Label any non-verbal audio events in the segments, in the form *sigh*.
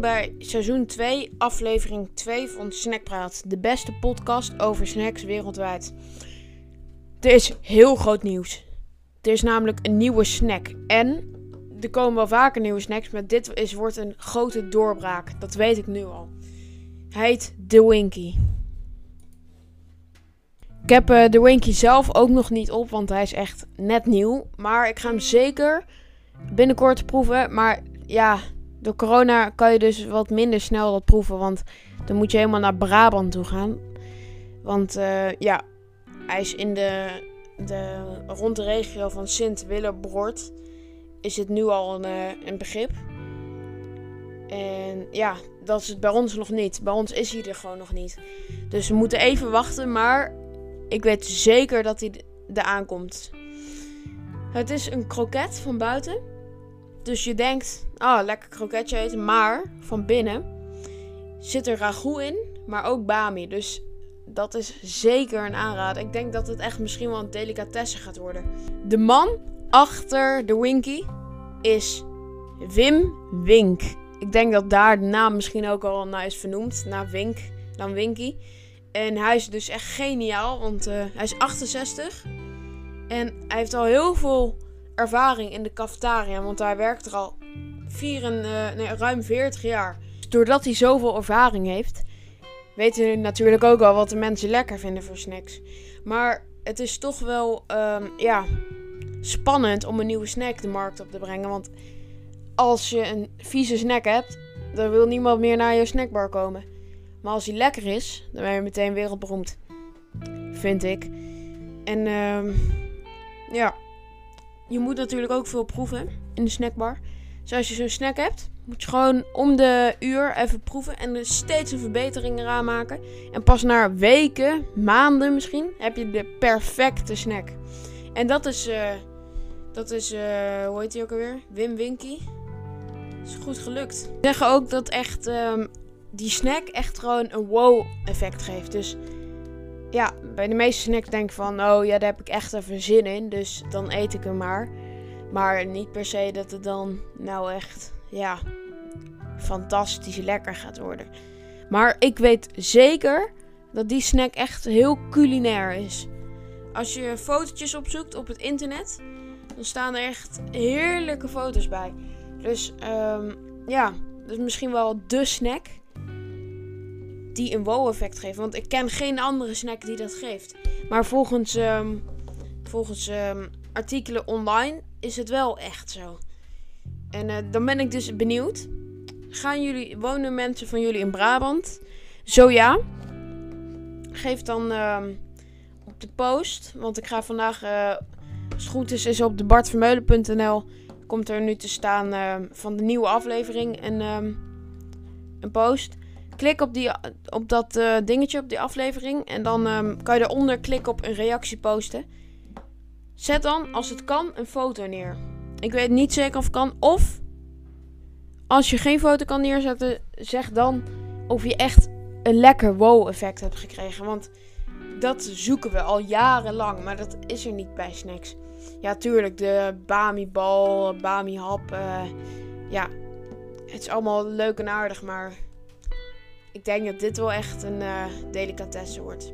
Bij seizoen 2, aflevering 2 van Snackpraat, de beste podcast over snacks wereldwijd. Er is heel groot nieuws. Er is namelijk een nieuwe snack. En er komen wel vaker nieuwe snacks, maar dit is, wordt een grote doorbraak. Dat weet ik nu al. Hij heet de Winky. Ik heb uh, de Winky zelf ook nog niet op, want hij is echt net nieuw. Maar ik ga hem zeker binnenkort proeven. Maar ja, door corona kan je dus wat minder snel dat proeven. Want dan moet je helemaal naar Brabant toe gaan. Want uh, ja, hij is in de, de, rond de regio van Sint-Willebroord. Is het nu al een, uh, een begrip. En ja, dat is het bij ons nog niet. Bij ons is hij er gewoon nog niet. Dus we moeten even wachten. Maar ik weet zeker dat hij er aankomt. Het is een kroket van buiten. Dus je denkt, oh, lekker kroketje eten. Maar van binnen zit er ragout in, maar ook bami. Dus dat is zeker een aanrader. Ik denk dat het echt misschien wel een delicatesse gaat worden. De man achter de Winky is Wim Wink. Ik denk dat daar de naam misschien ook al naar is vernoemd. Naar Wink, dan Winky. En hij is dus echt geniaal, want uh, hij is 68. En hij heeft al heel veel ervaring in de cafetaria, want hij werkt er al en, uh, nee, ruim 40 jaar. Doordat hij zoveel ervaring heeft, weten we natuurlijk ook al wat de mensen lekker vinden voor snacks. Maar het is toch wel um, ja, spannend om een nieuwe snack de markt op te brengen. Want als je een vieze snack hebt, dan wil niemand meer naar je snackbar komen. Maar als hij lekker is, dan ben je meteen wereldberoemd. Vind ik. En um, ja, je moet natuurlijk ook veel proeven in de snackbar. Dus als je zo'n snack hebt, moet je gewoon om de uur even proeven en er steeds een verbetering eraan maken. En pas na weken, maanden misschien, heb je de perfecte snack. En dat is, uh, dat is, uh, hoe heet die ook alweer? Wim Winky. Is goed gelukt. Ze zeggen ook dat echt um, die snack echt gewoon een wow-effect geeft. Dus ja, bij de meeste snacks denk ik van, oh ja, daar heb ik echt even zin in. Dus dan eet ik hem maar. Maar niet per se dat het dan nou echt, ja, fantastisch lekker gaat worden. Maar ik weet zeker dat die snack echt heel culinair is. Als je fotootjes opzoekt op het internet, dan staan er echt heerlijke foto's bij. Dus um, ja, dat is misschien wel de snack die een wow-effect geeft. Want ik ken geen andere snack die dat geeft. Maar volgens, um, volgens um, artikelen online is het wel echt zo. En uh, dan ben ik dus benieuwd. Gaan jullie, wonen mensen van jullie in Brabant? Zo ja. Geef dan uh, op de post. Want ik ga vandaag, uh, als het goed is, is op de bartvermeulen.nl. Komt er nu te staan van de nieuwe aflevering en um, een post. Klik op, die, op dat uh, dingetje op die aflevering. En dan um, kan je eronder klikken op een reactie posten. Zet dan, als het kan, een foto neer. Ik weet niet zeker of het kan. Of als je geen foto kan neerzetten, zeg dan of je echt een lekker wow-effect hebt gekregen. Want dat zoeken we al jarenlang, maar dat is er niet bij snacks. Ja, tuurlijk, de Bami-bal, Bami-hap. Uh, ja, het is allemaal leuk en aardig, maar ik denk dat dit wel echt een uh, delicatesse wordt.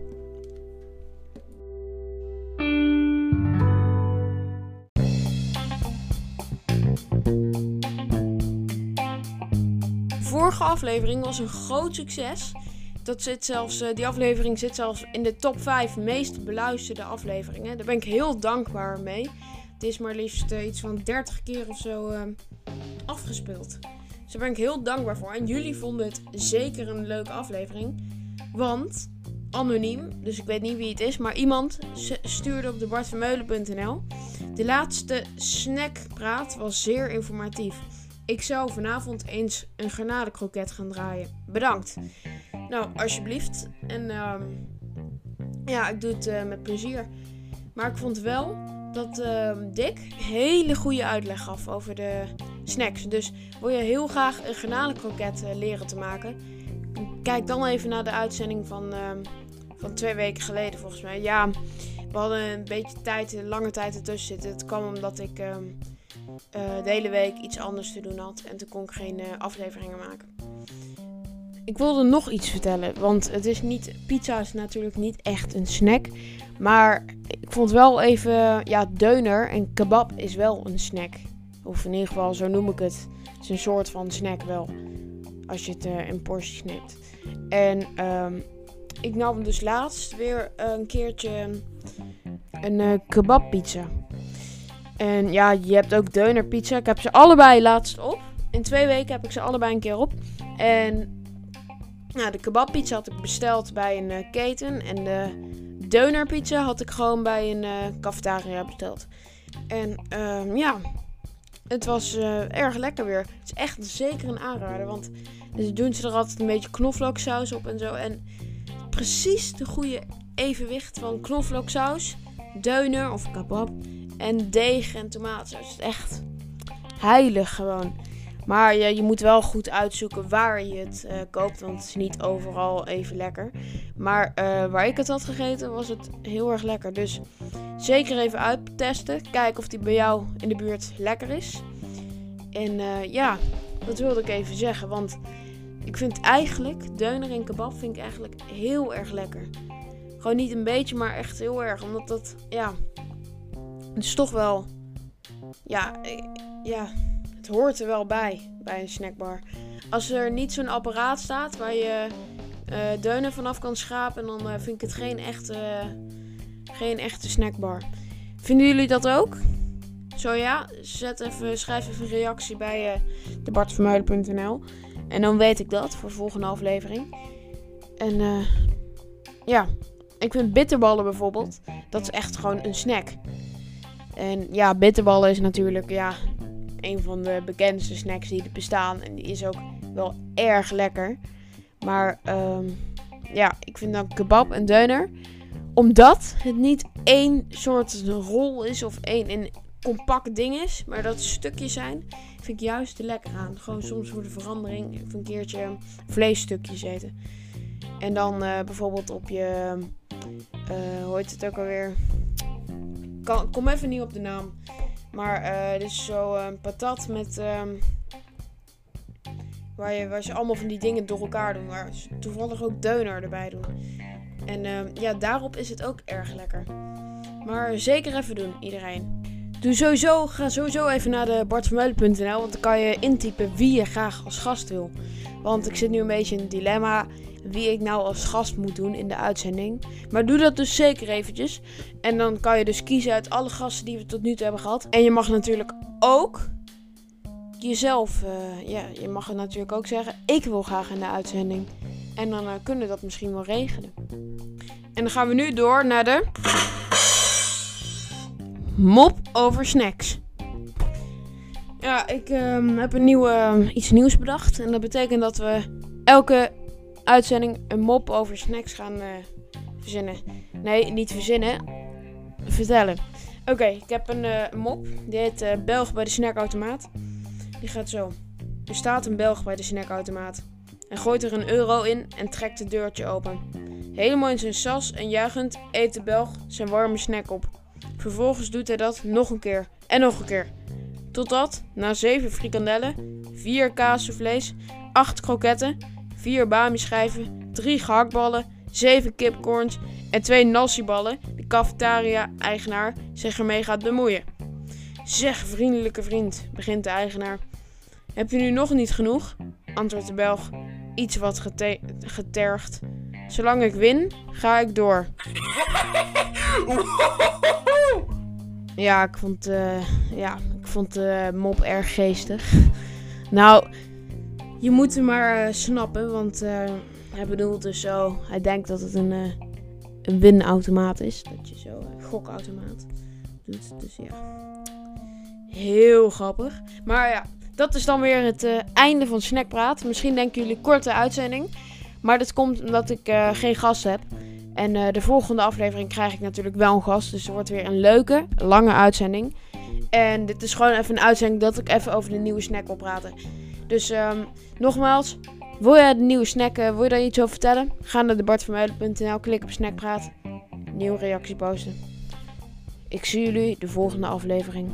vorige aflevering was een groot succes. Dat zit zelfs, uh, die aflevering zit zelfs in de top 5 meest beluisterde afleveringen. Daar ben ik heel dankbaar mee. Het is maar liefst uh, iets van 30 keer of zo afgespeeld. Dus daar ben ik heel dankbaar voor. En jullie vonden het zeker een leuke aflevering. Want, anoniem, dus ik weet niet wie het is, maar iemand stuurde op de bartvermeulen.nl. De laatste snackpraat was zeer informatief. Ik zou vanavond eens een garnalenkroket gaan draaien. Bedankt. Nou, alsjeblieft. En um, ja, ik doe het uh, met plezier. Maar ik vond wel dat uh, Dick hele goede uitleg gaf over de snacks. Dus wil je heel graag een garnalenkroket uh, leren te maken? Kijk dan even naar de uitzending van, uh, van twee weken geleden volgens mij. Ja, we hadden een beetje tijd, een lange tijd ertussen zitten. Het kwam omdat ik... Uh, de hele week iets anders te doen had. En toen kon ik geen uh, afleveringen maken. ik wilde nog iets vertellen. Want het is niet. Pizza is natuurlijk niet echt een snack. Maar ik vond wel even. Ja, deuner en kebab is wel een snack. Of in ieder geval, zo noem ik het. Het is een soort van snack wel. Als je het uh, in porties neemt. En um, ik nam dus laatst weer een keertje een uh, kebabpizza. En ja, je hebt ook deunerpizza. Ik heb ze allebei laatst op. In twee weken heb ik ze allebei een keer op. En nou, de kebabpizza had ik besteld bij een uh, keten. En de deunerpizza had ik gewoon bij een uh, cafetaria besteld. En uh, ja, het was uh, erg lekker weer. Het is echt zeker een aanrader. Want dus doen ze er altijd een beetje knoflooksaus op en zo. En precies de goede evenwicht van knoflooksaus, deuner of kebab en deeg en tomatensaus. Het is echt heilig gewoon. Maar je, je moet wel goed uitzoeken waar je het uh, koopt, want het is niet overal even lekker. Maar uh, waar ik het had gegeten was het heel erg lekker. Dus zeker even uittesten. Kijken of die bij jou in de buurt lekker is. En uh, ja, dat wilde ik even zeggen. Want ik vind eigenlijk, deuner en kebab vind ik eigenlijk heel erg lekker. Gewoon niet een beetje, maar echt heel erg. Omdat dat, ja, het is toch wel, ja, ja, hoort er wel bij, bij een snackbar. Als er niet zo'n apparaat staat waar je uh, deunen vanaf kan schrapen, dan uh, vind ik het geen echte, geen echte snackbar. Vinden jullie dat ook? Zo ja, zet even, schrijf even een reactie bij uh, debartvermeulen.nl. En dan weet ik dat voor de volgende aflevering. En ja, ik vind bitterballen bijvoorbeeld, dat is echt gewoon een snack. En ja, bitterballen is natuurlijk ja, een van de bekendste snacks die er bestaan. En die is ook wel erg lekker. Maar um, ja, ik vind dan kebab en deuner. Omdat het niet één soort rol is of één een compact ding is. Maar dat stukjes zijn vind ik juist te lekker aan. Gewoon soms voor de verandering even een keertje vleesstukjes eten. En dan uh, bijvoorbeeld op je, uh, hoe heet het ook alweer? Kom even niet op de naam. Maar uh, dus zo een patat met, um, waar, je, waar ze allemaal van die dingen door elkaar doen. Waar ze toevallig ook deuner erbij doen. En uh, ja, daarop is het ook erg lekker. Maar zeker even doen, iedereen. Doe sowieso, ga sowieso even naar de bartvermeulen.nl, want dan kan je intypen wie je graag als gast wil. Want ik zit nu een beetje in een dilemma wie ik nou als gast moet doen in de uitzending. Maar doe dat dus zeker eventjes. En dan kan je dus kiezen uit alle gasten die we tot nu toe hebben gehad. En je mag natuurlijk ook jezelf, uh, ja, je mag het natuurlijk ook zeggen, ik wil graag in de uitzending. En dan uh, kunnen we dat misschien wel regelen. En dan gaan we nu door naar de mop over snacks. Ja, ik uh, heb een nieuwe, iets nieuws bedacht. En dat betekent dat we elke uitzending een mop over snacks gaan uh, verzinnen. Nee, niet verzinnen. Vertellen. Oké, ik heb een uh, mop. Die heet uh, Belg bij de snackautomaat. Die gaat zo. Er staat een Belg bij de snackautomaat. Hij gooit er een euro in en trekt het deurtje open. Helemaal in zijn sas en juichend eet de Belg zijn warme snack op. Vervolgens doet hij dat nog een keer en nog een keer. Totdat, na 7 frikandellen, 4 kaassoufflés, 8 kroketten, 4 bami-schijven, 3 gehaktballen, 7 kipcorns en 2 nasi-ballen de cafetaria-eigenaar zich ermee gaat bemoeien. Zeg, vriendelijke vriend, begint de eigenaar. Heb je nu nog niet genoeg? antwoordt de Belg, iets wat gete getergd. Zolang ik win, ga ik door. *laughs* *laughs* Ja, ik vond, uh, ja, ik vond de mop erg geestig. *laughs* nou, je moet hem maar uh, snappen, want hij bedoelt dus zo... Hij denkt dat het een, een winautomaat is. Dat je zo een gokautomaat doet. Dus ja, heel grappig. Maar ja, dat is dan weer het einde van Snackpraat. Misschien denken jullie korte uitzending. Maar dat komt omdat ik geen gast heb. En uh, de volgende aflevering krijg ik natuurlijk wel een gast. Dus er wordt weer een leuke, lange uitzending. En dit is gewoon even een uitzending dat ik even over de nieuwe snack wil praten. Dus um, nogmaals, wil je de nieuwe snack, uh, wil je daar iets over vertellen? Ga naar debartvermeulen.nl, klik op snackpraat, nieuwe reactie posten. Ik zie jullie de volgende aflevering.